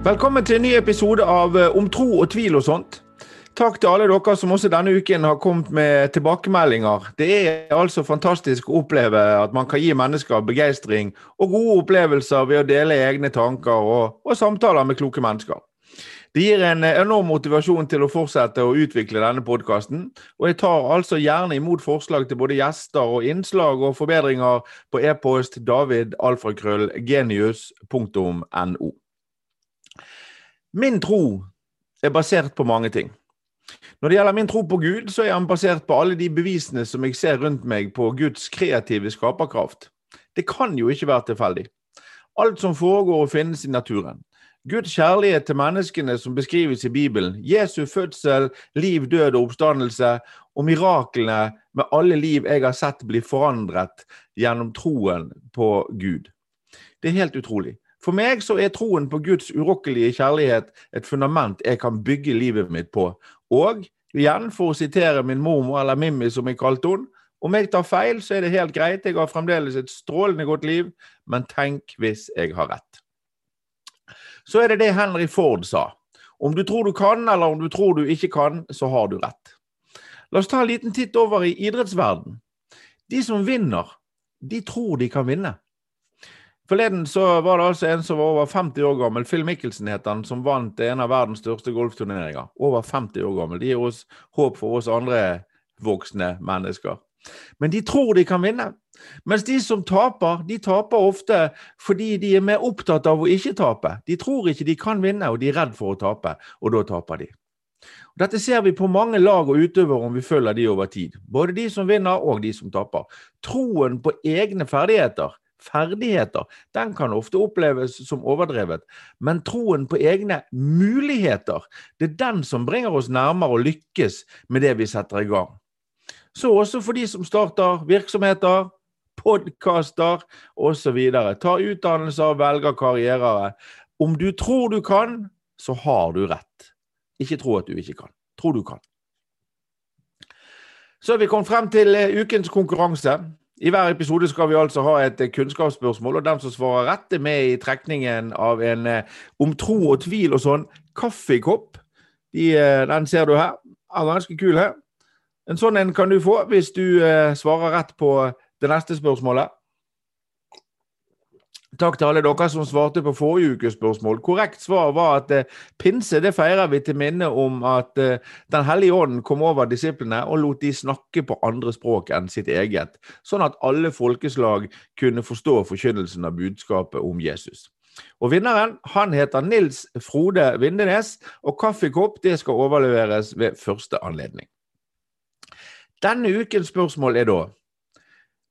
Velkommen til en ny episode av eh, Om tro og tvil og sånt. Takk til alle dere som også denne uken har kommet med tilbakemeldinger. Det er altså fantastisk å oppleve at man kan gi mennesker begeistring og gode opplevelser ved å dele egne tanker og, og samtaler med kloke mennesker. Det gir en enorm motivasjon til å fortsette å utvikle denne podkasten. Og jeg tar altså gjerne imot forslag til både gjester og innslag og forbedringer på e-post davidalfakrøllgenius.no. Min tro er basert på mange ting. Når det gjelder min tro på Gud, så er han basert på alle de bevisene som jeg ser rundt meg på Guds kreative skaperkraft. Det kan jo ikke være tilfeldig. Alt som foregår og finnes i naturen. Guds kjærlighet til menneskene som beskrives i Bibelen, Jesu fødsel, liv, død og oppstandelse, og miraklene med alle liv jeg har sett bli forandret gjennom troen på Gud. Det er helt utrolig. For meg så er troen på Guds urokkelige kjærlighet et fundament jeg kan bygge livet mitt på. Og igjen, for å sitere min mormor, eller Mimmi som jeg kalte henne, om jeg tar feil, så er det helt greit, jeg har fremdeles et strålende godt liv, men tenk hvis jeg har rett. Så er det det Henry Ford sa. Om du tror du kan, eller om du tror du ikke kan, så har du rett. La oss ta en liten titt over i idrettsverden. De som vinner, de tror de kan vinne. Forleden så var det altså en som var over 50 år gammel, Phil Michelsen het han, som vant en av verdens største golfturneringer. Over 50 år gammel. Det gir oss håp for oss andre voksne mennesker. Men de tror de kan vinne. Mens de som taper, de taper ofte fordi de er mer opptatt av å ikke tape. De tror ikke de kan vinne, og de er redd for å tape, og da taper de. Dette ser vi på mange lag og utøvere om vi følger de over tid. Både de som vinner og de som taper. Troen på egne ferdigheter ferdigheter, den kan ofte oppleves som overdrevet. Men troen på egne muligheter, det er den som bringer oss nærmere å lykkes med det vi setter i gang. Så også for de som starter virksomheter, podkaster osv. Tar utdannelser, velger karrierer. Om du tror du kan, så har du rett. Ikke tro at du ikke kan. Tro du kan. Så er vi kommet frem til eh, ukens konkurranse. I hver episode skal vi altså ha et kunnskapsspørsmål, og den som svarer rett, er med i trekningen av en eh, om tro og tvil og sånn kaffekopp. De, eh, den ser du her. Er ganske kul her. En sånn en kan du få hvis du eh, svarer rett på det neste spørsmålet. Takk til alle dere som svarte på forrige ukes spørsmål. Korrekt svar var at eh, pinse det feirer vi til minne om at eh, Den hellige ånden kom over disiplene og lot de snakke på andre språk enn sitt eget, sånn at alle folkeslag kunne forstå forkynnelsen av budskapet om Jesus. Og Vinneren han heter Nils Frode Vindenes, og kaffekopp det skal overleveres ved første anledning. Denne ukens spørsmål er da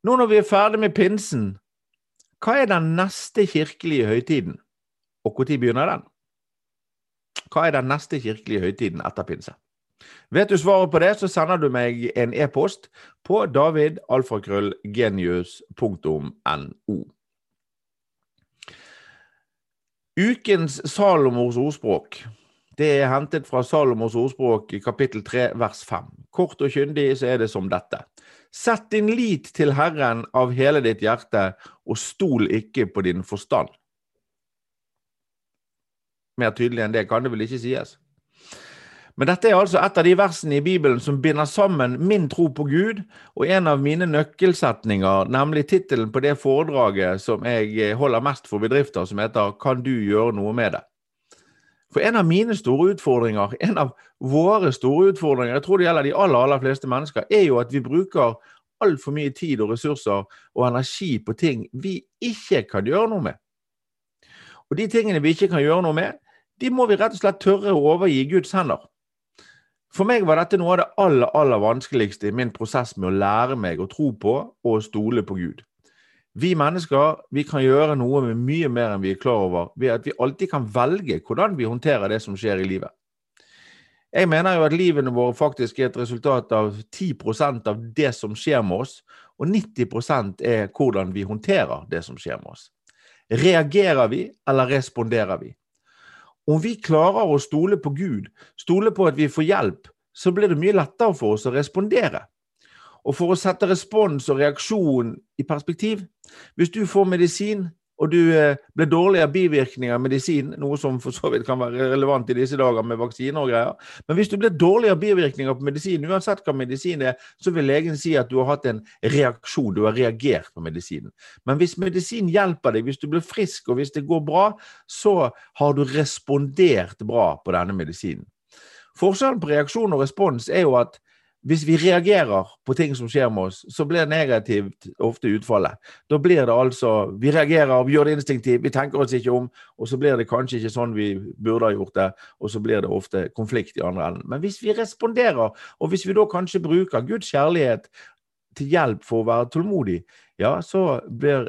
Nå når vi er ferdig med pinsen, hva er den neste kirkelige høytiden, og når begynner den? Hva er den neste kirkelige høytiden etter pinse? Vet du svaret på det, så sender du meg en e-post på davidalfakrøllgenius.no. Ukens Salomos ordspråk det er hentet fra Salomos ordspråk i kapittel 3 vers 5. Kort og kyndig så er det som dette. Sett din lit til Herren av hele ditt hjerte, og stol ikke på din forstand. Mer tydelig enn det kan det vel ikke sies. Men dette er altså et av de versene i Bibelen som binder sammen min tro på Gud og en av mine nøkkelsetninger, nemlig tittelen på det foredraget som jeg holder mest for bedrifter, som heter 'Kan du gjøre noe med det'? For en av mine store utfordringer, en av våre store utfordringer, jeg tror det gjelder de aller, aller fleste mennesker, er jo at vi bruker altfor mye tid og ressurser og energi på ting vi ikke kan gjøre noe med. Og de tingene vi ikke kan gjøre noe med, de må vi rett og slett tørre å overgi Guds hender. For meg var dette noe av det aller, aller vanskeligste i min prosess med å lære meg å tro på og stole på Gud. Vi mennesker vi kan gjøre noe med mye mer enn vi er klar over, ved at vi alltid kan velge hvordan vi håndterer det som skjer i livet. Jeg mener jo at livene våre faktisk er et resultat av 10% av det som skjer med oss, og 90% er hvordan vi håndterer det som skjer med oss. Reagerer vi, eller responderer vi? Om vi klarer å stole på Gud, stole på at vi får hjelp, så blir det mye lettere for oss å respondere. Og for å sette respons og reaksjon i perspektiv Hvis du får medisin, og du eh, blir dårlig av bivirkninger av medisin, noe som for så vidt kan være relevant i disse dager med vaksiner og greier. Men hvis du blir dårlig av bivirkninger på medisin, uansett hva medisin er, så vil legen si at du har hatt en reaksjon, du har reagert på medisinen. Men hvis medisin hjelper deg, hvis du blir frisk og hvis det går bra, så har du respondert bra på denne medisinen. Forskjellen på reaksjon og respons er jo at hvis vi reagerer på ting som skjer med oss, så blir det negativt ofte utfallet. Da blir det altså Vi reagerer, vi gjør det instinktivt, vi tenker oss ikke om, og så blir det kanskje ikke sånn vi burde ha gjort det, og så blir det ofte konflikt i andre enden. Men hvis vi responderer, og hvis vi da kanskje bruker Guds kjærlighet til hjelp for å være tålmodig, ja, så blir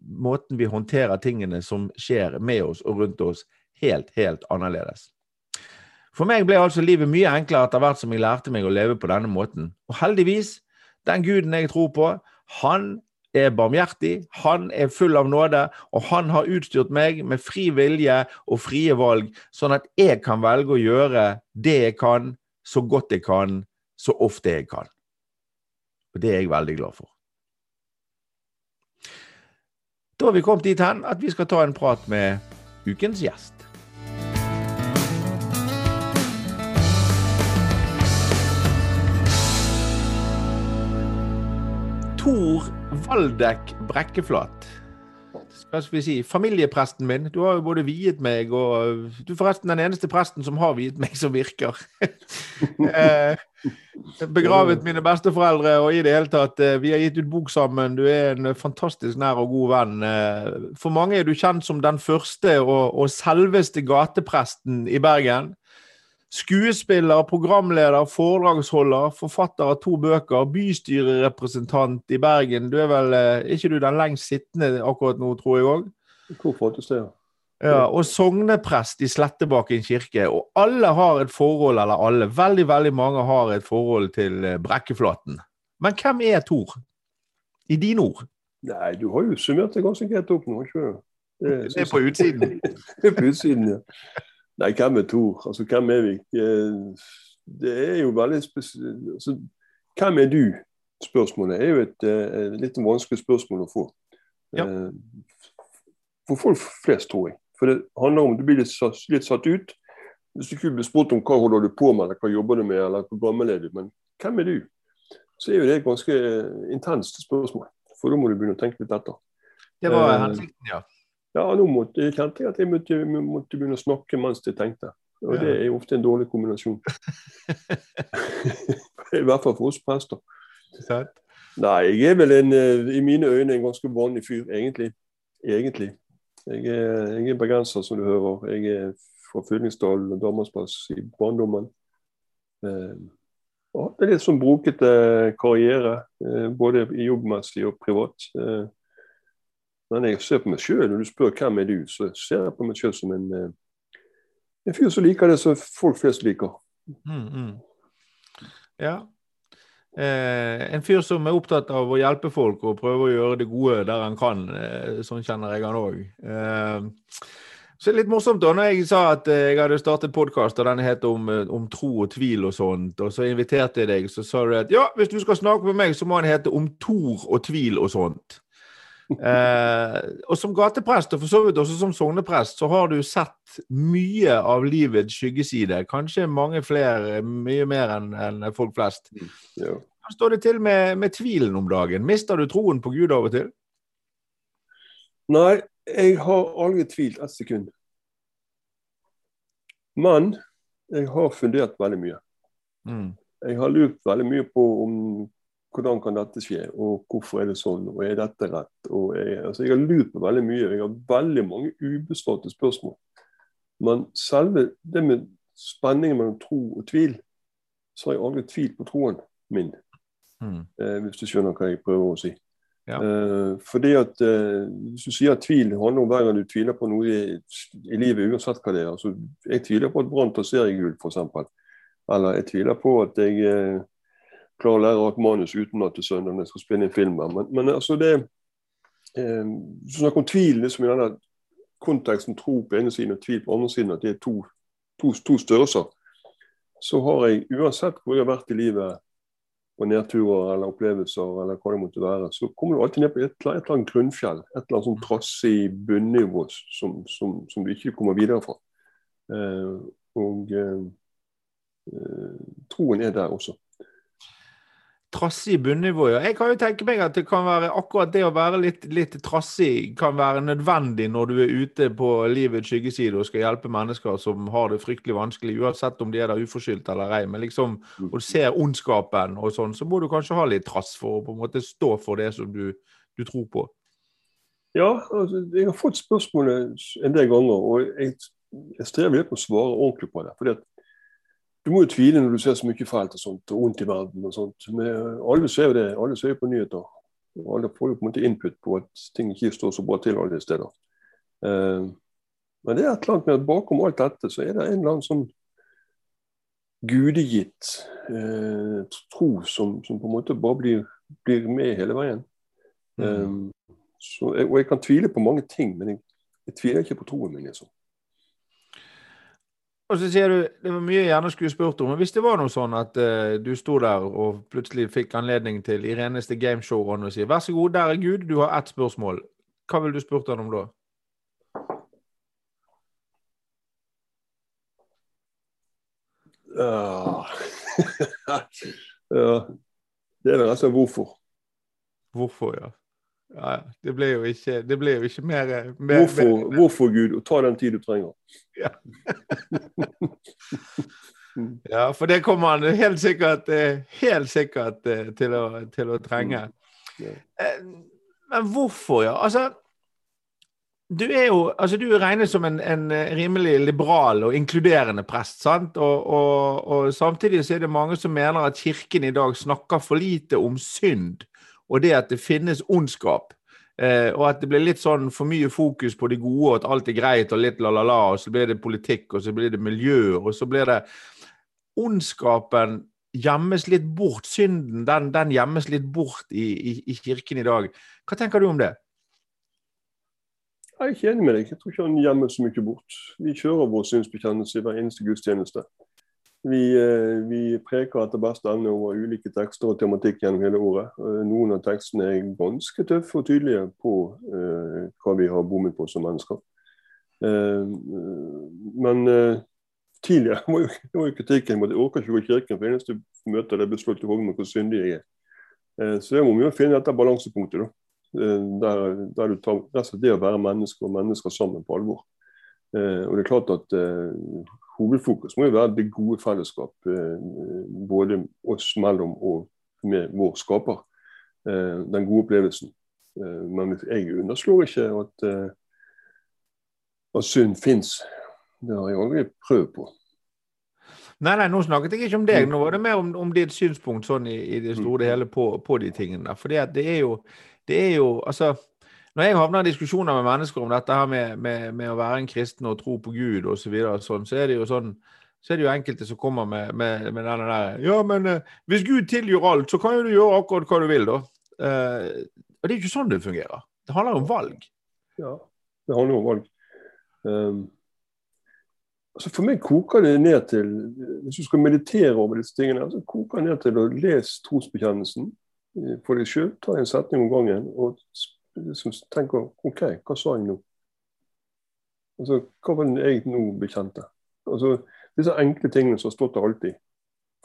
måten vi håndterer tingene som skjer med oss og rundt oss, helt, helt annerledes. For meg ble altså livet mye enklere etter hvert som jeg lærte meg å leve på denne måten. Og heldigvis, den guden jeg tror på, han er barmhjertig, han er full av nåde, og han har utstyrt meg med fri vilje og frie valg, sånn at jeg kan velge å gjøre det jeg kan, så godt jeg kan, så ofte jeg kan. Og det er jeg veldig glad for. Da har vi kommet dit hen at vi skal ta en prat med ukens gjest. Tor Valdek Brekkeflat. Hva skal vi si? Familiepresten min. Du har jo både viet meg og Du er forresten den eneste presten som har viet meg, som virker. Eh, begravet mine besteforeldre og i det hele tatt eh, Vi har gitt ut bok sammen. Du er en fantastisk nær og god venn. Eh, for mange er du kjent som den første og, og selveste gatepresten i Bergen. Skuespiller, programleder, foredragsholder, forfatter av to bøker, bystyrerepresentant i Bergen. Du er vel er ikke du den lengst sittende akkurat nå, tror jeg òg? Ja. Og sogneprest i Slettebakken kirke. Og alle har et forhold, eller alle, veldig veldig mange har et forhold til eh, Brekkeflaten. Men hvem er Tor? I dine ord? Nei, du har jo summert det ganske greit opp nå, ikke Det, det er på utsiden? det er på utsiden, ja. Nei, hvem er Tor? Altså, hvem er vi? Det er jo veldig spesielt altså, Hvem er du? Spørsmålet er jo et, et eh, litt vanskelig spørsmål å få. Ja. Eh, for folk flest, tror jeg. For det handler om du blir litt, litt satt ut. Hvis du ikke blir spurt om hva holder du på med, eller hva jobber du med, eller hvor gammel er du, men hvem er du? Så er jo det et ganske intenst spørsmål. For da må du begynne å tenke litt etter. Det var eh, hensikten, ja. Ja, nå måtte, jeg kjente jeg at jeg måtte, måtte, begynne å snakke mens jeg tenkte. Og ja. det er jo ofte en dårlig kombinasjon. I hvert fall for oss prester. Nei, jeg er vel en, eh, i mine øyne en ganske vanlig fyr, egentlig. Egentlig. Jeg er, jeg er bergenser, som du hører. Jeg er fra Fyllingsdal og Danmarksplass i barndommen. Eh, det er litt sånn brokete karriere, eh, både jobbmessig og privat. Eh, men jeg ser på meg sjøl, når du spør hvem er du, så ser jeg på meg sjøl som en, eh, en, fyr som liker det som folk flest liker. Mm, mm. Ja. Eh, en fyr som er opptatt av å hjelpe folk og prøve å gjøre det gode der han kan. Eh, sånn kjenner jeg han òg. Eh, så det er litt morsomt da, når jeg sa at eh, jeg hadde startet podkast, og den het om, om, tro og tvil og sånt, og så inviterte jeg deg, så sa du at ja, hvis du skal snakke med meg, så må den hete om tor og tvil og sånt. Eh, og som gateprest, og for så vidt også som sogneprest, så har du sett mye av livets skyggeside. Kanskje mange flere, mye mer enn en folk flest. hva ja. Står det til med, med, tvilen om dagen? Mister du troen på Gud av og til? Nei, jeg har aldri tvilt et sekund. Men jeg har fundert veldig mye. Mm. Jeg har lurt veldig mye på om hvordan kan dette skje, og hvorfor er det sånn, og er dette rett? Jeg, altså jeg, har lurt på veldig mye, jeg har veldig mange ubesvarte spørsmål. Men selve det med spenningen mellom tro og tvil, så har jeg aldri tvilt på troen min. Mm. Eh, hvis du skjønner hva jeg prøver å si. Ja. Eh, fordi at eh, Hvis du sier at tvil handler om hver gang du tviler på noe i, i livet, uansett hva det er. Altså, jeg tviler på at Brann tar seriegull, f.eks. Eller jeg tviler på at jeg eh, klarer å lære et manus utenat til søndag når jeg skal spille inn filmer. Men, men altså det eh, Snakk om tvil liksom i denne konteksten tro på ene siden og tvil på andre siden, at det er to, to, to størrelser. Så har jeg, uansett hvor jeg har vært i livet, på nedturer eller opplevelser, eller hva det måtte være, så kommer du alltid ned på et, et eller annet grunnfjell. Et eller annet sånn trassig bunnivå som, som, som, du ikke kommer videre fra. Eh, og eh, eh troen er der også trassig bunnivå. Ja. Jeg kan jo tenke meg at det kan være akkurat det å være litt, litt, trassig kan være nødvendig når du er ute på livets skyggeside og skal hjelpe mennesker som har det fryktelig vanskelig, uansett om de er der uforskyldt eller ei. Men liksom, mm. og du ser ondskapen og sånn, så må du kanskje ha litt trass for å på en måte stå for det som du, du tror på. Ja, altså, jeg har fått spørsmålet en del ganger, og jeg, jeg strever litt med å svare ordentlig på det. fordi at du må jo tvile når du ser så mye fælt og sånt, og vondt i verden og sånt. Men alle ser jo det. Alle ser jo på nyheter. Og alle får jo på en måte input på at ting ikke står så bra til alle steder. Eh, men det er et eller annet med at bakom alt dette så er det en eller annen sånn gudegitt eh, tro som, som, på en måte bare blir, blir med hele veien. Mm. Um, så, og jeg kan tvile på mange ting, men jeg, jeg tviler ikke på troen min. liksom. Og så sier du det var mye jeg gjerne skulle spurt om. men Hvis det var noe sånn at uh, du sto der og plutselig fikk anledning til i reneste gameshow og si vær så god, der er Gud, du har ett spørsmål. Hva ville du spurt han om da? Ja. Det er vel altså hvorfor. Hvorfor, ja. Ja, det ble jo ikke, det ble jo ikke mer, mer, hvorfor, mer, hvorfor, Gud? Ta den tid du trenger. Ja. ja, for det kommer han helt sikkert, eh, helt sikkert eh, til å, til å trenge. Mm. Eh, men hvorfor, ja? Altså, du er jo altså du er regnet som en, en rimelig liberal og inkluderende prest. sant? Og, og, og, samtidig så er det mange som mener at Kirken i dag snakker for lite om synd og det at det finnes ondskap. Eh, og at det blir litt sånn for mye fokus på det gode, og at alt er greit, og litt la-la-la, og så blir det politikk, og så blir det miljø, og så blir det Ondskapen gjemmes litt bort. Synden den, den gjemmes litt bort i, i, i, kirken i dag. Hva tenker du om det? Jeg er ikke enig med deg. Jeg tror ikke han gjemmer så mye bort. Vi kjører vår synsbekjennelse i hver eneste gudstjeneste. Vi, eh, vi, preker etter beste evne over ulike tekster og tematikk gjennom hele året. Eh, noen av tekstene er ganske tøffe og tydelige på uh, hva vi har bommet på som mennesker. Uh, men uh, tidligere var jo, var jo kritikken at jeg orker ikke gå i kirken for eneste møte der jeg blir slått i hodet med hvor syndig jeg er. så det må vi jo finne dette balansepunktet, da. Der, der, du tar det å være mennesker og mennesker sammen på alvor. og det er klart at hovedfokus må jo være det gode fellesskap, eh, både oss mellom og med vår skaper. Eh, den gode opplevelsen. Eh, men jeg underslår ikke at, at synd fins. Det har jeg aldri prøvd på. Nei, nei, nå snakket jeg ikke om deg. Nå var det mer om, om ditt synspunkt sånn i, i det store og hele på, på de tingene. For det er jo, det er jo altså når jeg havner i diskusjoner med mennesker om dette her med, med, med å være en kristen og tro på Gud osv., så, videre, sånn, så er det jo sånn så er det jo enkelte som kommer med, med, med denne der Ja, men uh, hvis Gud tilgjør alt, så kan jo du gjøre akkurat hva du vil, da. Uh, og det er jo ikke sånn det fungerer. Det handler om valg. Ja, det handler om valg. Um, altså For meg koker det ned til Hvis du skal meditere over disse tingene, så koker det ned til å lese trosbekjennelsen eh, for deg sjøl. Ta en setning om gangen og liksom tenker OK, hva sa jeg nå? Altså, Hva var det jeg nå bekjente? Altså, Disse enkle tingene som har stått der alltid.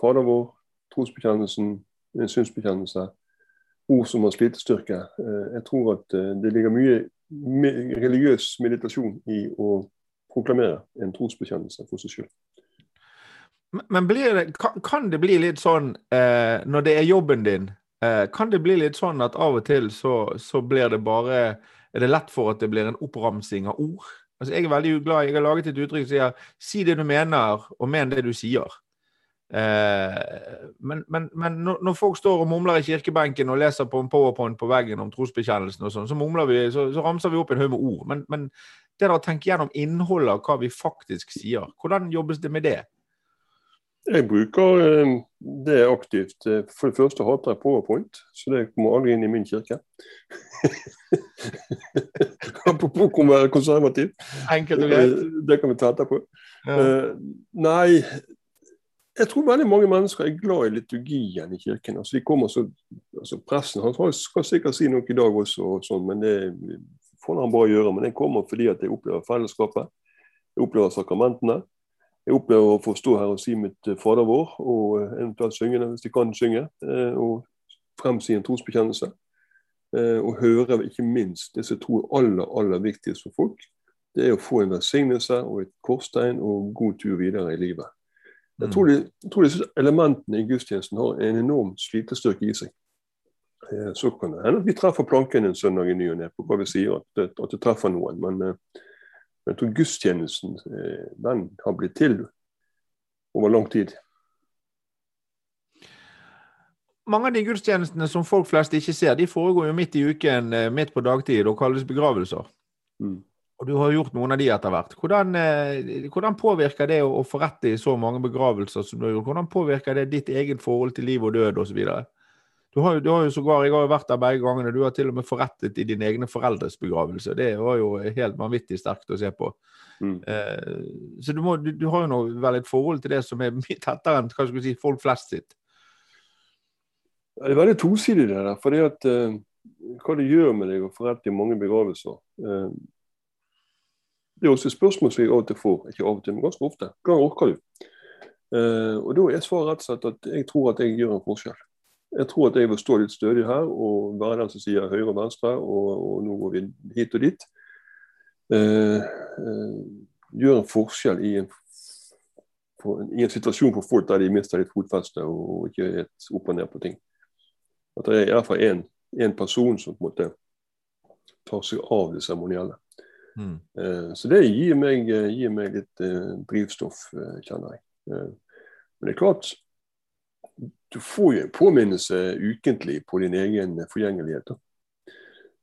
Fader vår, trosbekjennelsen, synsbekjennelse, ord som har slitestyrke. Eh, jeg tror at eh, det ligger mye religiøs meditasjon i å proklamere en trosbekjennelse for seg selv. Men det, kan det bli litt sånn eh, når det er jobben din, kan det bli litt sånn at av og til så, så, blir det bare Er det lett for at det blir en oppramsing av ord? Altså, jeg er veldig glad Jeg har laget et uttrykk som sier 'si det du mener, og men det du sier'. Eh, men, men, men når, folk står og mumler i kirkebenken og leser på en powerpoint på veggen om trosbekjennelsen og sånn, så så, så ramser vi opp en haug med ord. Men, men det å tenke gjennom innholdet av hva vi faktisk sier, hvordan jobbes det med det? Jeg bruker eh, det aktivt. Eh, for det første hater jeg powerpoint, så det kommer aldri inn i min kirke. Apropos å være konservativ. Enkelt og greit. Eh, det kan vi ta etterpå. Ja. Nei, Jeg tror veldig mange mennesker er glad i liturgien i kirken. Altså, så, altså Pressen han skal sikkert si noe i dag også, og sånn, men det får han bare gjøre. Men jeg kommer fordi at jeg opplever fellesskapet. Jeg opplever sakramentene. Jeg opplever å få stå her og si mitt eh, Fader vår, og eh, eventuelt synge det hvis de kan synge. Eh, og fremsi en trosbekjennelse. Og høre ikke minst det som jeg tror er aller, aller viktigst for folk. Det er å få en velsignelse og et korstegn og god tur videre i livet. Jeg tror, de, jeg tror disse elementene i gudstjenesten har en enorm slitestyrke i seg. Så kan det hende at vi treffer planken en søndag i ny og ne på hva vi sier, at at det treffer noen. Men eh, jeg tror gudstjenesten eh, den har blitt til over lang tid. Mange av de gudstjenestene som folk flest ikke ser, de foregår jo midt i uken, midt på dagtid, og kalles begravelser. Mm. Og du har gjort noen av de etter hvert. Hvordan, eh, hvordan påvirker det å, forrette i så mange begravelser som du har gjort? Hvordan påvirker det ditt eget forhold til liv og død osv.? Du har, du har jo sågar, Jeg har jo vært der begge gangene. Du har til og med forrettet i dine egne foreldres begravelse. Det var jo helt vanvittig sterkt å se på. Mm. Eh, så du, må, du, du, har jo nå vel et forhold til det som er mye tettere enn hva skal si, folk flest sitt. Det er veldig tosidig, det der. fordi at eh, Hva det gjør med deg å forrette i mange begravelser. Eh, det er også et spørsmål som jeg av og til får, ikke av og til, men ganske ofte. Hvordan orker du? Uh, og Da er svaret rett og slett at jeg tror at jeg gjør en forskjell. Jeg tror at jeg vil stå litt stødig her og være den som sier høyre og venstre, og, og nå går vi hit og dit. Uh, uh, gjør en forskjell i en, i en, situasjon for folk der de mister litt fotfeste og ikke er helt opp og ned på ting. At det er i hvert fall én person som på en måte tar seg av det seremonielle. Mm. Eh, så det gir meg, eh, gir meg litt eh, drivstoff, kjenner jeg. Men det er klart, du får jo en påminnelse ukentlig på din egen forgjengelighet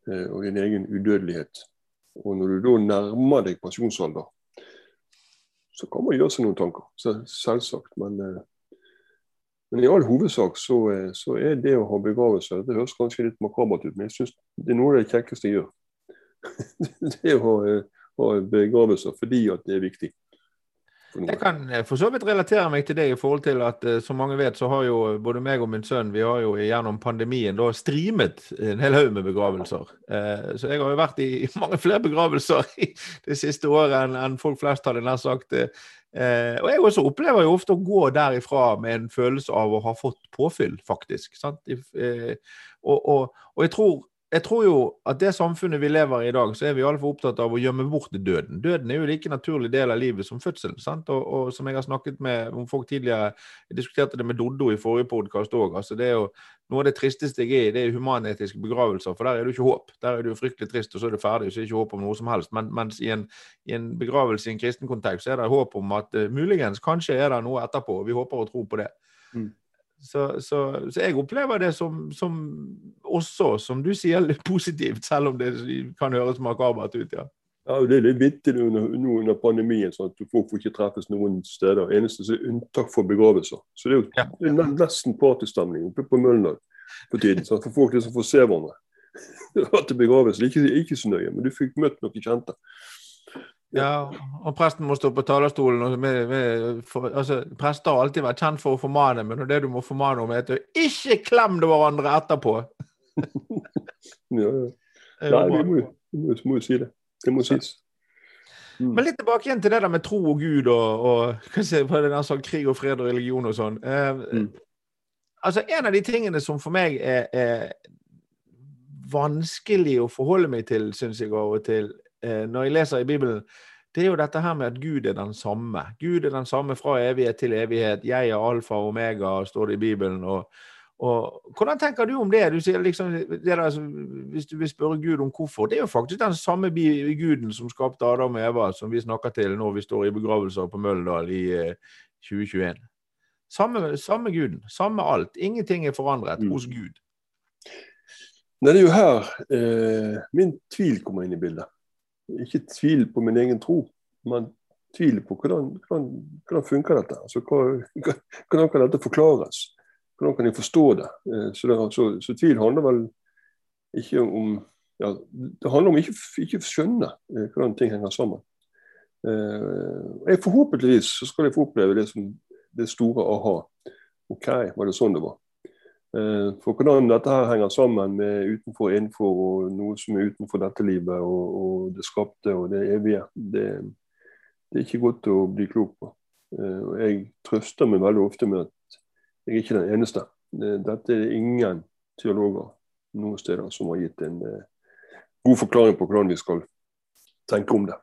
og din egen udødelighet. Og når du da nærmer deg pensjonsalder, så kan man gjøre seg noen tanker. Selvsagt. Men, men i all hovedsak så, så, er det å ha begravelse Det høres kanskje litt makabert ut, men jeg synes det er noe av det kjekkeste jeg gjør. det å ha begravelser fordi at det er viktig. Jeg kan eh, for så vidt relatere meg til det i forhold til at eh, som mange vet, så har jo både meg og min sønn vi har jo gjennom pandemien da streamet en hel haug med begravelser. Eh, så jeg har jo vært i mange flere begravelser det siste året enn folk flest hadde nær sagt. Og jeg også opplever jo ofte å gå derifra med en følelse av å ha fått påfyll, faktisk. Og, og, og jeg tror jeg tror jo at det samfunnet vi lever i i dag, så er vi iallfall opptatt av å gjemme bort døden. Døden er jo like naturlig del av livet som fødselen. sant? Og, og, som jeg har snakket med om folk tidligere, jeg diskuterte det med Doddo i forrige podkast òg. Altså det er jo noe av det tristeste jeg er i, det er humanetiske begravelser. For der er det jo ikke håp. Der er det jo fryktelig trist, og så er det ferdig, så er det ikke håp om noe som helst. Men, mens i en, i en begravelse i en kristen kontekst, så er det håp om at uh, muligens, kanskje er det noe etterpå. og Vi håper og tror på det. Mm. Så, så, så, jeg opplever det som, som, også, som du sier, litt positivt, selv om det kan høres makabert ut. ja. Ja, Det er litt vittig nå under, under, pandemien, sånn at folk får ikke treffes noen steder. Eneste er unntak for begravelser. Så det er jo ja. det er nesten partystemning oppe på Møllendal på tiden. Sånn, for folk liksom får se hverandre. Til begravelse, ikke, ikke så nøye, men du fikk møtt noen kjente. Ja, og presten må stå på talerstolen. Og med, med, for, altså, Prester har alltid vært kjent for å formane, men det du må formane om, er at du ikke klem hverandre etterpå! ja, ja. Nei, vi må, vi må jo si det. Det må sies. Mm. Men litt tilbake igjen til det der med tro og Gud og, og hva er det der sånn, krig og fred og religion og sånn. Eh, mm. Altså, En av de tingene som for meg er, er vanskelig å forholde meg til, syns jeg av og til, Eh, når jeg leser i Bibelen, det er jo dette her med at Gud er den samme. Gud er den samme fra evighet til evighet. Jeg er alfa og omega, står det i Bibelen. og og Hvordan tenker du om det? Du sier liksom, det der, altså, hvis du vil spørre Gud om hvorfor, det er jo faktisk den samme guden som skapte Adam og Eva, som vi snakker til når vi står i begravelser på Møllendal i eh, 2021. Samme, samme guden, samme alt. Ingenting er forandret mm. hos Gud. Det er jo her eh, min tvil kommer inn i bildet ikke tvil på min egen tro, men tvil på hvordan, hvordan, hvordan funker dette. Altså, hvordan kan dette forklares? Hvordan kan jeg forstå det? Eh, så, det, så, så tvil handler vel ikke om ja, Det handler om ikke, ikke skjønne eh, hvordan ting henger sammen. Eh, jeg Forhåpentligvis så skal jeg få oppleve det som det store aha. OK, var det sånn det var? For hvordan dette her henger sammen med utenfor og innenfor, og noe som er utenfor dette livet, og, og det skapte og det evige, det, det, er ikke godt å bli klok på. Jeg trøster meg veldig ofte med at jeg er ikke den eneste. Dette er ingen teologer noen steder som har gitt en god forklaring på hvordan vi skal tenke om det.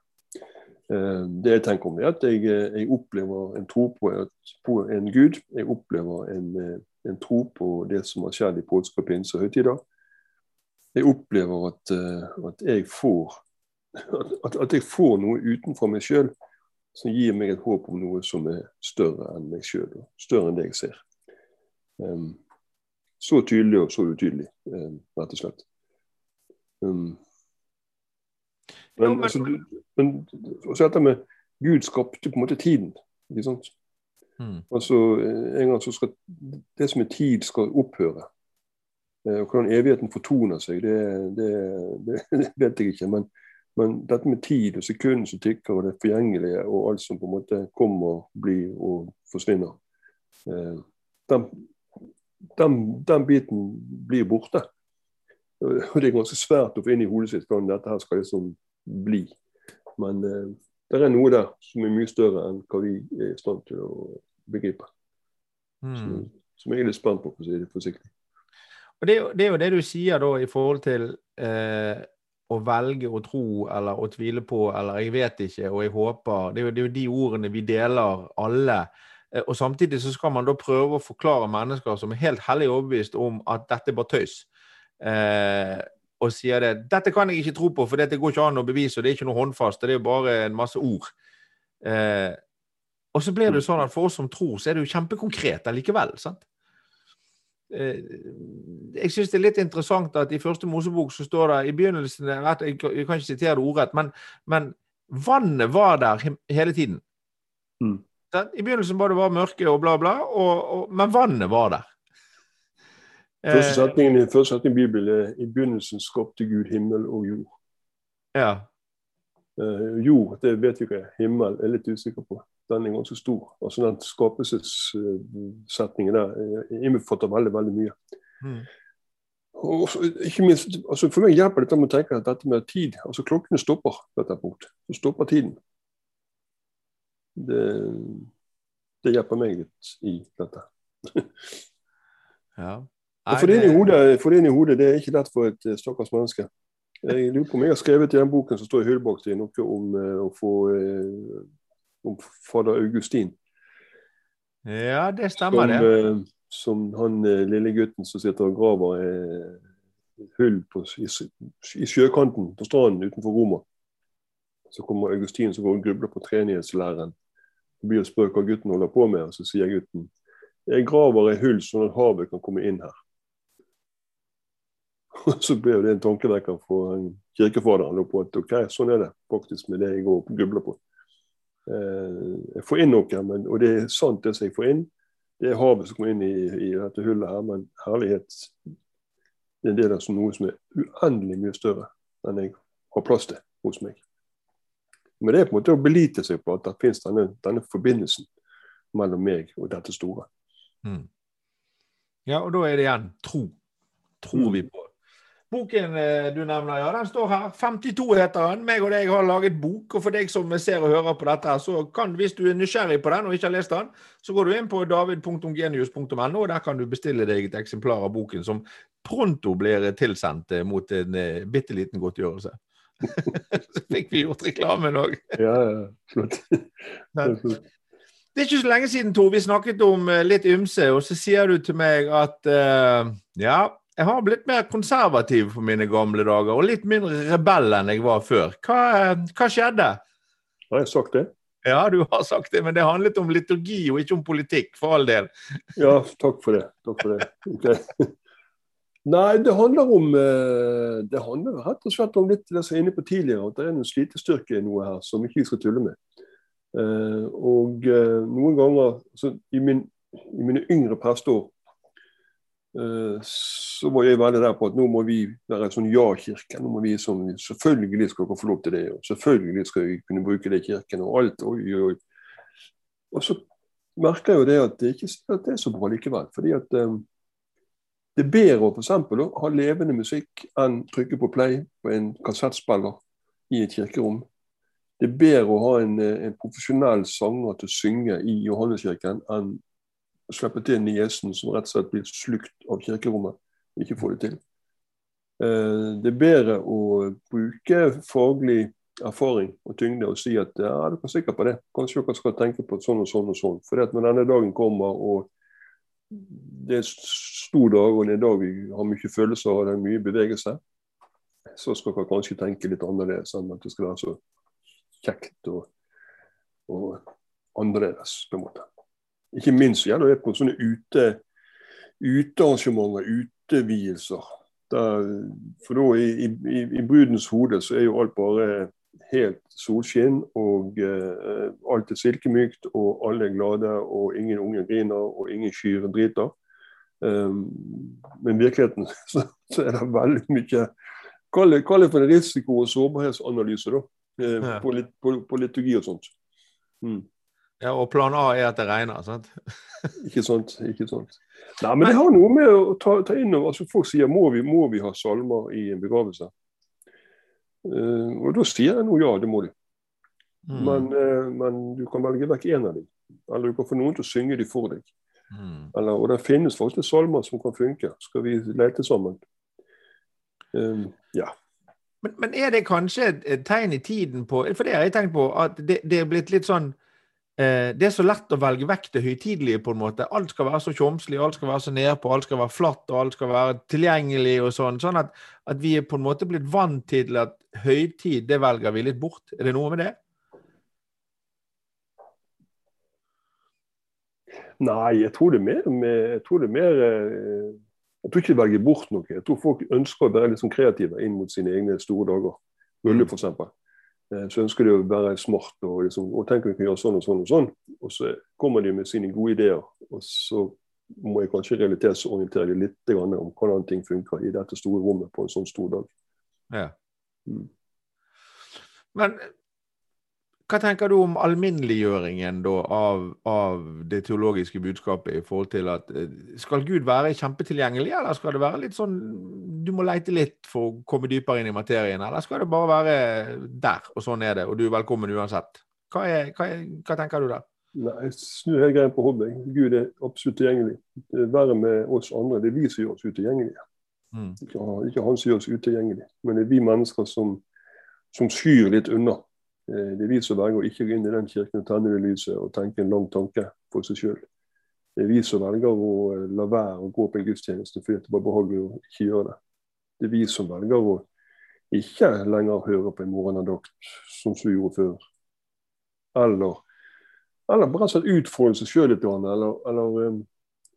Eh, det jeg tenker om, er at jeg, eh, jeg opplever en tro på, et, på, en Gud. Jeg opplever en, eh, en, tro på det som har skjedd i påske, pinse og høytider. Jeg opplever at, at, jeg får, at, at, jeg får noe utenfor meg sjøl som gir meg et håp om noe som er større enn meg sjøl. Større enn det jeg ser. Um, så tydelig og så utydelig, um, rett og slett. Um, men, altså, men også dette med Gud skapte på en måte tiden. ikke sant? Mm. Altså, en gang så skal Det som er tid, skal opphøre. Eh, og Hvordan evigheten fortoner seg, det, det, det, det vet jeg ikke. Men, men, dette med tid og sekunder som tikker, og det forgjengelige, og alt som på en måte kommer, blir og forsvinner, eh, den, den, den biten blir borte. Og Det er ganske svært å få inn i hodet sitt hvordan dette her skal liksom bli. Men eh, det er noe der som er mye større enn hva vi er i stand til å begripe. Mm. Som, som, jeg er litt spent på, for å si det forsiktig. Og det, det, er jo det du sier da i forhold til eh, å velge å tro eller å tvile på eller jeg vet ikke og jeg håper. Det er jo, det er jo de ordene vi deler alle. Eh, og samtidig så skal man da prøve å forklare mennesker som er helt hellig overbevist om at dette er bare tøys. Eh, og sier det. 'Dette kan jeg ikke tro på, for dette går ikke an å bevise, og det er ikke noe håndfast. Det er jo bare en masse ord.' Eh, og så blir det sånn at for oss som tror, så er det jo kjempekonkret allikevel. sant? Eh, jeg syns det er litt interessant at i første Mosebok så står det i begynnelsen Jeg kan ikke sitere det ordrett, men, men vannet var der hele tiden. Mm. I begynnelsen var det bare mørke og bla, bla, og, og, men vannet var der. Første setningen i første setning i Bibelen er i begynnelsen skapte Gud himmel og jord. Ja. Uh, jord, det vet vi ikke. Himmel er litt usikker på. Den er ganske stor. Altså Den skapelsessetningen der innbefatter veldig, veldig mye. Mm. Og ikke minst, altså For meg hjelper dette med å tenke at dette med tid altså Klokkene stopper på dette punkt. Så stopper tiden. Det, det hjelper meg litt i dette. ja. Nei, få det inn i hodet, det inn i hodet det er ikke lett for et uh, stakkars menneske. Jeg lurer på om jeg har skrevet i den boken som står i hyllebak til noe om uh, å få uh, om fader Augustin. Ja, det stemmer, som, det. som han lille gutten som sitter og graver hull på, i, i, sjøkanten på stranden utenfor Roma. Så kommer Augustin som går og grubler på treenighetslæren. Blir spør hva gutten holder på med, og så sier gutten jeg graver et hull sånn at havet kan komme inn her. Og så ble det en tankevekker for kirkefaderen på at ok, sånn er det faktisk med det jeg går og grubler på. Eh, jeg får inn noe, men, og det er sant det som jeg får inn. Det er havet som kommer inn i, i dette hullet her, men herlighet det er en del noe som er uendelig mye større enn jeg har plass til hos meg. Men det er på en måte å belite seg på at det finnes denne, denne forbindelsen mellom meg og dette store. Mm. Ja, og da er det igjen tro. Tror mm. vi på Boken eh, du nevner, ja, den står her. 52 heter den. Meg og deg har laget bok. Og for deg som ser og hører på dette, så kan, hvis du er nysgjerrig på den og ikke har lest den, så går du inn på david.genius.no, og der kan du bestille deg et eksemplar av boken som pronto blir tilsendt eh, mot en uh, bitte liten godtgjørelse. så fikk vi gjort reklamen òg. ja, ja. Flott. Det er ikke så lenge siden, Tor, vi snakket om litt ymse, og så sier du til meg at uh, ja, jeg har blitt mer konservativ på mine gamle dager, og litt mindre rebell enn jeg var før. Hva, hva skjedde? Har jeg sagt det? Ja, du har sagt det, men det handlet om liturgi og ikke om politikk, for all del. Ja, takk for det. Takk for det. Okay. Nei, det handler om eh, Det handler rett og slett om litt det som jeg var inne på tidligere, at det er en slitestyrke i noe her som ikke vi skal tulle med. Eh, og eh, noen ganger altså, i, min, i mine yngre presteår så var jeg veldig der på at nå må vi være en sånn ja-kirke. nå må vi som, Selvfølgelig skal dere få lov til det, og selvfølgelig skal vi kunne bruke det i kirken. Og alt, oi, oi. Og så merker jeg jo det at det ikke at det er så bra likevel. fordi at det er bedre å for eksempel, ha levende musikk enn trykke på play på en kassettspiller i et kirkerom. Det er bedre å ha en, eh, en profesjonell sanger til å synge i Johanneskirken enn å slippe til niesen som rett og slett blir slukt av kirkerommet og ikke får det til. Uh, det er bedre å bruke faglig erfaring og tyngde og si at ja, du kan sikre på det? Kanskje dere skal tenke på sånn og sånn og sånn. For når denne dagen kommer og det er stor dag, og det er en dag vi har mye følelser og det er mye bevegelse, så skal dere kanskje tenke litt annerledes enn at det skal være så kjekt og, og annerledes, på en måte. Ikke minst gjelder det på sånne ute, utearrangementer, utevielser. Der, for da i, i, i, brudens hode så er jo alt bare helt solskinn, og uh, alt er silkemykt, og alle er glade, og ingen unge griner, og ingen kyr driter. Um, men i virkeligheten så, så, er det veldig mye Kall det, for en risiko- og sårbarhetsanalyse, da. Uh, ja. på, lit, på, på, liturgi og sånt. Mm. Ja, og plan A er at det regner, sant? ikke sant. ikke sant. Nei, men det har noe med å ta, ta inn over altså Folk sier må vi, må vi ha salmer i en begravelse. Uh, og da sier jeg nå ja, det må du. Mm. Men, uh, men, du kan velge vekk én av dem. Eller du kan få noen til å synge dem for deg. Mm. Eller, og det finnes faktisk salmer som kan funke. Skal vi lete sammen? Um, ja. Men, men, er det kanskje et tegn i tiden på For det har jeg tenkt på, at det, det er blitt litt sånn Eh, det er så lett å velge vekk det høytidelige, på en måte. Alt skal være så tjomslig, alt skal være så nedpå, alt skal være flatt, og alt skal være tilgjengelig og sånn. Sånn at, at, vi er på en måte blitt vant til at høytid, det velger vi litt bort. Er det noe med det? Nei, jeg tror det er mer Jeg tror det er mer eh, Jeg tror ikke de velger bort noe. Jeg tror folk ønsker å være litt sånn kreative inn mot sine egne store dager. Bølle, f.eks. Eh, så ønsker de å være smart og, liksom, og tenker vi kan gjøre sånn og sånn og sånn. Og så kommer de med sine gode ideer, og så må jeg kanskje realitetsorientere dem litt om hvordan ting funker i dette store rommet på en sånn stor dag. Ja. Mm. Men hva tenker du om alminneliggjøringen da, av, av, det teologiske budskapet i forhold til at eh, Skal Gud være kjempetilgjengelig, eller skal det være litt sånn Du må leite litt for å komme dypere inn i materien, eller skal det bare være der, og sånn er det, og du er velkommen uansett? Hva, er, hva, er, hva tenker du der? Nei, Jeg snur hele greia på hodet. Gud er absolutt tilgjengelig. Det verre med oss andre. Det er vi som gjør oss utilgjengelige. Mm. Ikke, ikke han som gjør oss utilgjengelige, men det er vi mennesker som, som skyr litt unna det er vi som velger å ikke gå inn i den kirken og tenne det lyset og tenke en lang tanke for seg sjøl. Det er vi som velger å eh, la være å gå på en gudstjeneste fordi det var behagelig å ikke gjøre det. Det er vi som velger å ikke lenger høre på en morgenandakt som vi gjorde før. Eller, eller bare sånn utfordre seg sjøl litt, eller, eller um,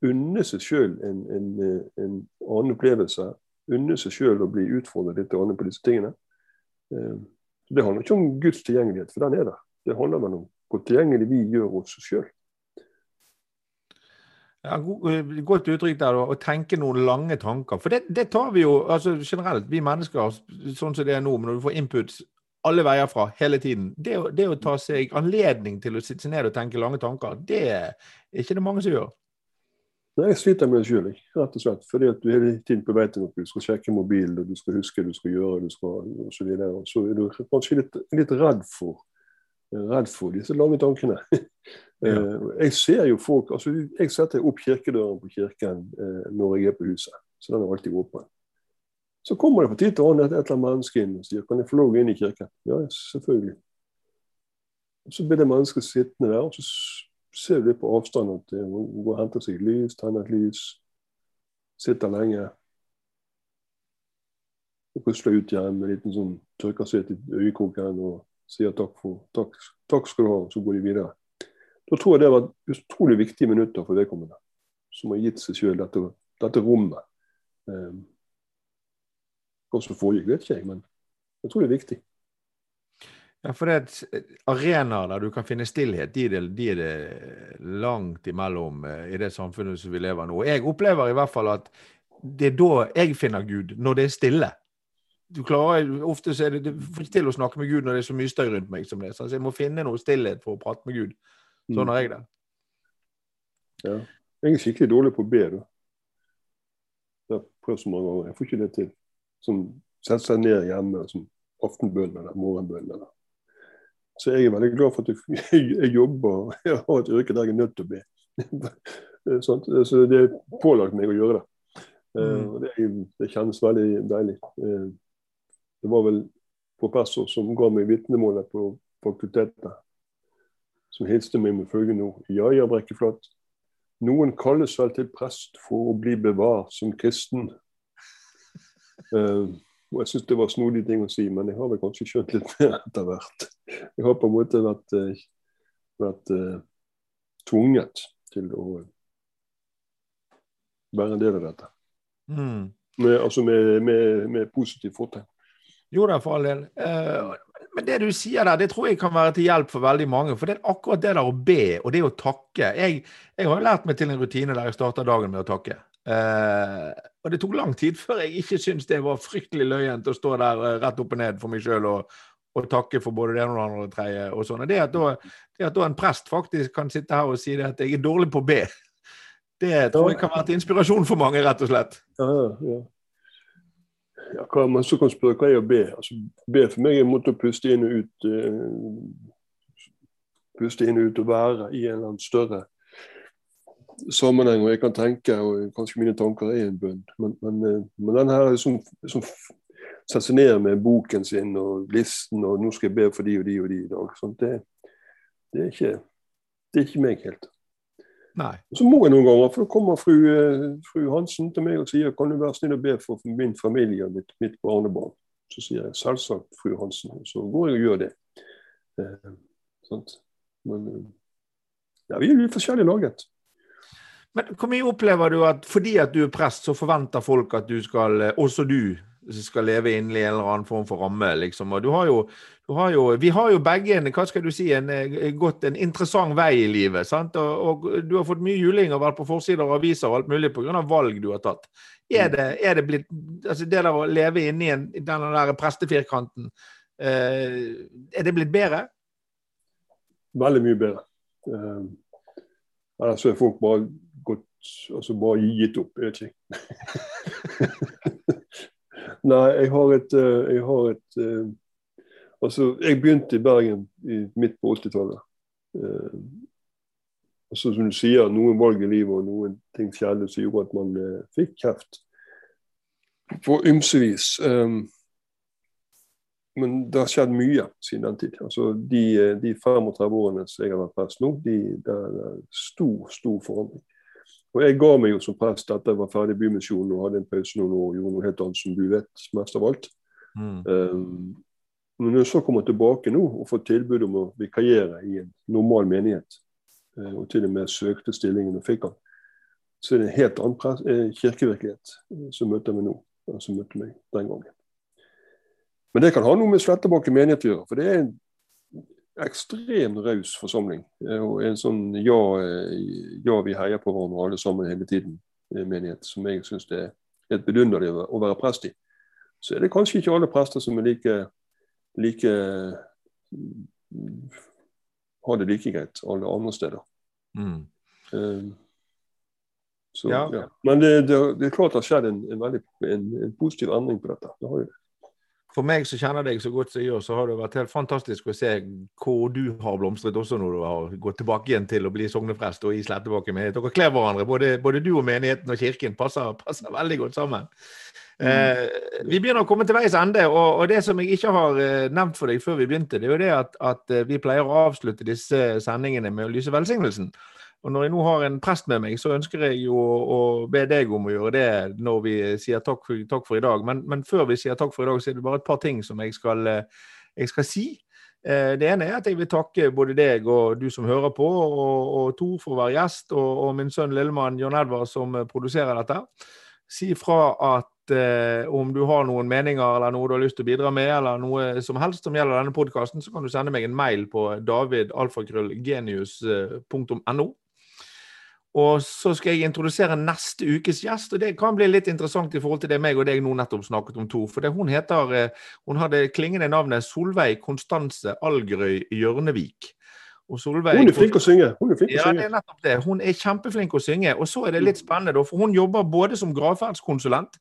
unne seg sjøl en, en, en, annen opplevelse. Unne seg sjøl å bli utfordret litt på disse tingene. Um, det handler ikke om Guds tilgjengelighet, for den er der. Det handler om hvor tilgjengelig vi gjør oss sjøl. Ja, eh, godt uttrykk der, å tenke noen lange tanker. For det, det, tar vi jo altså generelt, vi mennesker, sånn som det er nå, når du får input alle veier fra hele tiden. Det, det å ta seg anledning til å sitte ned og tenke lange tanker, det er ikke det mange som gjør. Nei, Jeg sliter med det sjøl, rett og slett. Fordi at du hele tiden på vei til noe. Du skal sjekke mobilen, og du skal huske du skal gjøre, du skal og så. Og så er du kanskje litt, litt redd, for, redd for disse lange tankene. Ja. Eh, jeg ser jo folk altså Jeg setter opp kirkedøren på kirken eh, når jeg er på huset. Så den er alltid åpen. Så kommer det på tid til annen et, et eller annet menneske inn og sier kan jeg få lov inn i kirken. Ja, selvfølgelig. Og Så blir det mennesket sittende der, og så ser litt på avstand at hun går og henter seg lys, tenner et lys, sitter lenge. Og pusler ut igjen med en liten sånn tørker seg øyekroken og sier takk, for, takk, takk skal du ha, og så går de videre. Da tror jeg det var utrolig viktige minutter for vedkommende, som har gitt seg sjøl dette, dette, rommet. Um, hva som foregikk, vet ikke jeg, men jeg tror det er viktig. Ja, for det er arenaer der du kan finne stillhet, de er, det, de er det langt imellom eh, i det samfunnet som vi lever nå. Jeg opplever i hvert fall at det er da jeg finner Gud, når det er stille. Du klarer, Ofte så er det, det til å snakke med Gud når det er så mye støy rundt meg som det. Så jeg må finne noe stillhet for å prate med Gud. Sånn har jeg det. Ja. Jeg er skikkelig dårlig på å be. da. Jeg har prøvd så mange ganger. Jeg får ikke det til. Som setter seg ned hjemme som aftenbønn eller morgenbønn. Eller. Så jeg er veldig glad for at jeg, jeg jobber og jeg har et yrke der jeg er nødt til å be. så det er pålagt meg å gjøre det. Eh, mm. Det, det, kjennes veldig deilig. Eh, det var vel professor som ga meg vitnemålet på fakultetet, som hilste meg med følgende ord. Ja, ja, Brekkeflat. Noen kalles vel til prest for å bli bevart som kristen. Og Jeg syns det var snodige ting å si, men jeg har vel kanskje skjønt litt mer etter hvert. Jeg har på en måte vært, uh, vært uh, tvunget til å være en del av dette. Mm. Med, altså med, med, med positivt fortegn. Jo da, for all del. Uh, men det du sier der, det tror jeg kan være til hjelp for veldig mange. For det er akkurat det der å be, og det å takke. Jeg, jeg har lært meg til en rutine der jeg starter dagen med å takke. Uh, og det tok lang tid før jeg ikke syntes det var fryktelig løyent å stå der uh, rett opp og ned for meg sjøl og, og, takke for både det ene og det andre og det tredje. og sånn. Det det at da en prest faktisk kan sitte her og si det at jeg er dårlig på å be, det tror jeg kan være til inspirasjon for mange, rett og slett. Ja, ja ja, hva, man så kan spørre hva er å be. Altså, be for meg er en måte å puste inn og ut uh, Puste inn og ut og være i en eller annen større sammenheng. Og jeg kan tenke, og kanskje mine tanker er en bønn, men, men, uh, men den her som, som setter seg ned med boken sin og listen og 'nå skal jeg be for de og de og de i dag', sånn, det, det, er ikke, det er ikke meg helt. Nei. Så må jeg noen ganger, for da kommer fru, eh, fru, Hansen til meg og sier kan du være snill å be for min familie og mitt, mitt barnebarn. Så sier jeg selvsagt, fru Hansen. Så går jeg og gjør det. Eh, Men eh, ja, vi er litt forskjellig laget. Men hvor mye opplever du at fordi at du er prest, så forventer folk at du skal, eh, også du, skal leve innenfor en eller annen form for ramme, liksom. Og du har jo, du har jo Vi har jo begge en, hva skal du si, en, gått en interessant vei i livet. sant? Og, og du har fått mye juling og vært på forsider av aviser og alt mulig pga. valg du har tatt. Er det, er det blitt altså Det der å leve inni den der prestefirkanten, eh, er det blitt bedre? Veldig mye bedre. Uh, ellers er folk bare gått altså bare gitt opp. Jeg vet ikke. Nei, jeg har et, eh, jeg har et eh, Altså, jeg begynte i Bergen i, midt på 80-tallet. Eh, som du sier, noen valg i livet og noen ting skjedde som gjorde at man eh, fikk kreft. På ymsevis. Um, men det har skjedd mye siden den tid. Altså, de, de 35 årene som jeg har vært prest nå, de, det er stor, stor forandring. Og Jeg ga meg jo som prest etter jeg var ferdig i Bymisjonen og hadde en pause noen år og gjorde noe helt annet som du vet, mest av alt. Mm. Um, men når jeg så kommer tilbake nå og får tilbud om å vikariere i en normal menighet, uh, og til og med søkte stillingen og fikk den, så er det en helt annen uh, kirkevirkelighet uh, som møter meg nå, som møtte meg den gangen. Men det kan ha noe med Slettebakke menighet å gjøre. For det er en ekstremt raus forsamling. Eh, og en sånn ja, eh, ja, vi heier på hverandre alle sammen hele tiden, eh, menighet, som jeg syns er helt vidunderlig å være prest i. Så er det kanskje ikke alle prester som er like, like har det like greit alle andre steder. Mm. Um, så, ja. Ja. Men det, det, det, er klart det har skjedd en, en, veldig, en, en positiv endring på dette. Det har jo det for meg som kjenner deg så godt som jeg gjør, så har det vært helt fantastisk å se hvor du har blomstret også når du har gått tilbake igjen til å bli sogneprest og i Slettebakken menighet. Dere kler hverandre, både, både, du og menigheten og kirken passer, passer veldig godt sammen. Mm. Eh, vi begynner å komme til veis ende, og, og, det som jeg ikke har eh, nevnt for deg før vi begynte, det er jo det at, at eh, vi pleier å avslutte disse sendingene med å lyse velsignelsen. Og når jeg nå har en prest med meg, så ønsker jeg jo å, be deg om å gjøre det når vi sier takk for, takk for i dag. Men, men, før vi sier takk for i dag, så er det bare et par ting som jeg skal, eh, jeg skal si. Eh, det ene er at jeg vil takke både deg og du som hører på, og, og Tor for å være gjest, og, og min sønn lillemann John Edvard som produserer dette. Si fra at eh, om du har noen meninger eller noe du har lyst til å bidra med, eller noe som helst som gjelder denne podkasten, så kan du sende meg en mail på davidalfakrøllgenius.no. Og så skal jeg introdusere neste ukes gjest, og det kan bli litt interessant i forhold til det meg og deg nå nettopp snakket om, Tor. For det, hun heter eh, Hun har det klingende navnet Solveig Konstanse Algerøy Hjørnevik. Solveig, hun er flink å synge. Hun er flink ja, å synge. det er nettopp det. Hun er kjempeflink å synge. Og så er det litt spennende, for hun jobber både som gravferdskonsulent,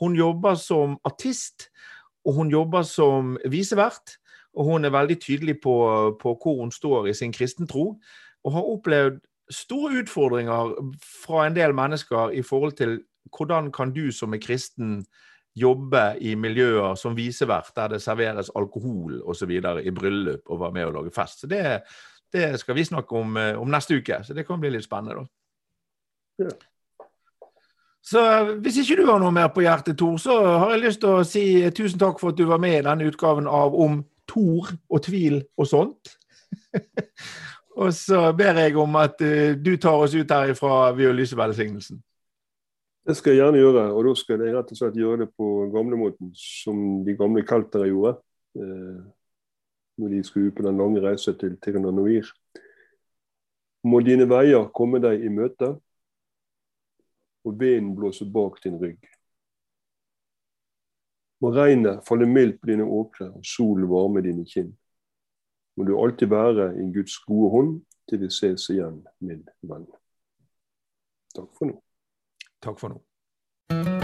hun jobber som artist, og hun jobber som visevert. Og hun er veldig tydelig på, på hvor hun står i sin kristentro, og har opplevd store utfordringer fra en del mennesker i forhold til hvordan kan du som er kristen jobbe i miljøer som visevert, der det serveres alkohol osv. i bryllup og være med og lage fest. Så det, det skal vi snakke om, eh, om, neste uke, så det kan bli litt spennende. da. Ja. Så hvis ikke du har noe mer på hjertet, Tor, så har jeg lyst til å si tusen takk for at du var med i denne utgaven av Om Tor og tvil og sånt. og så ber jeg om at uh, du tar oss ut herifra ved å lyse velsignelsen. Det skal jeg gjerne gjøre, og da skal jeg rett og slett gjøre det på gamlemåten, som de gamle keltere gjorde. Eh, når de skulle ut på den lange reisen til Tirananuir. Må dine veier komme deg i møte, og vinden blåse bak din rygg. Må regnet falle mildt på dine åkre, og solen varme dine kinn. Må du alltid være i Guds gode hånd til vi ses igjen, min venn. Takk for nå. Takk for nå.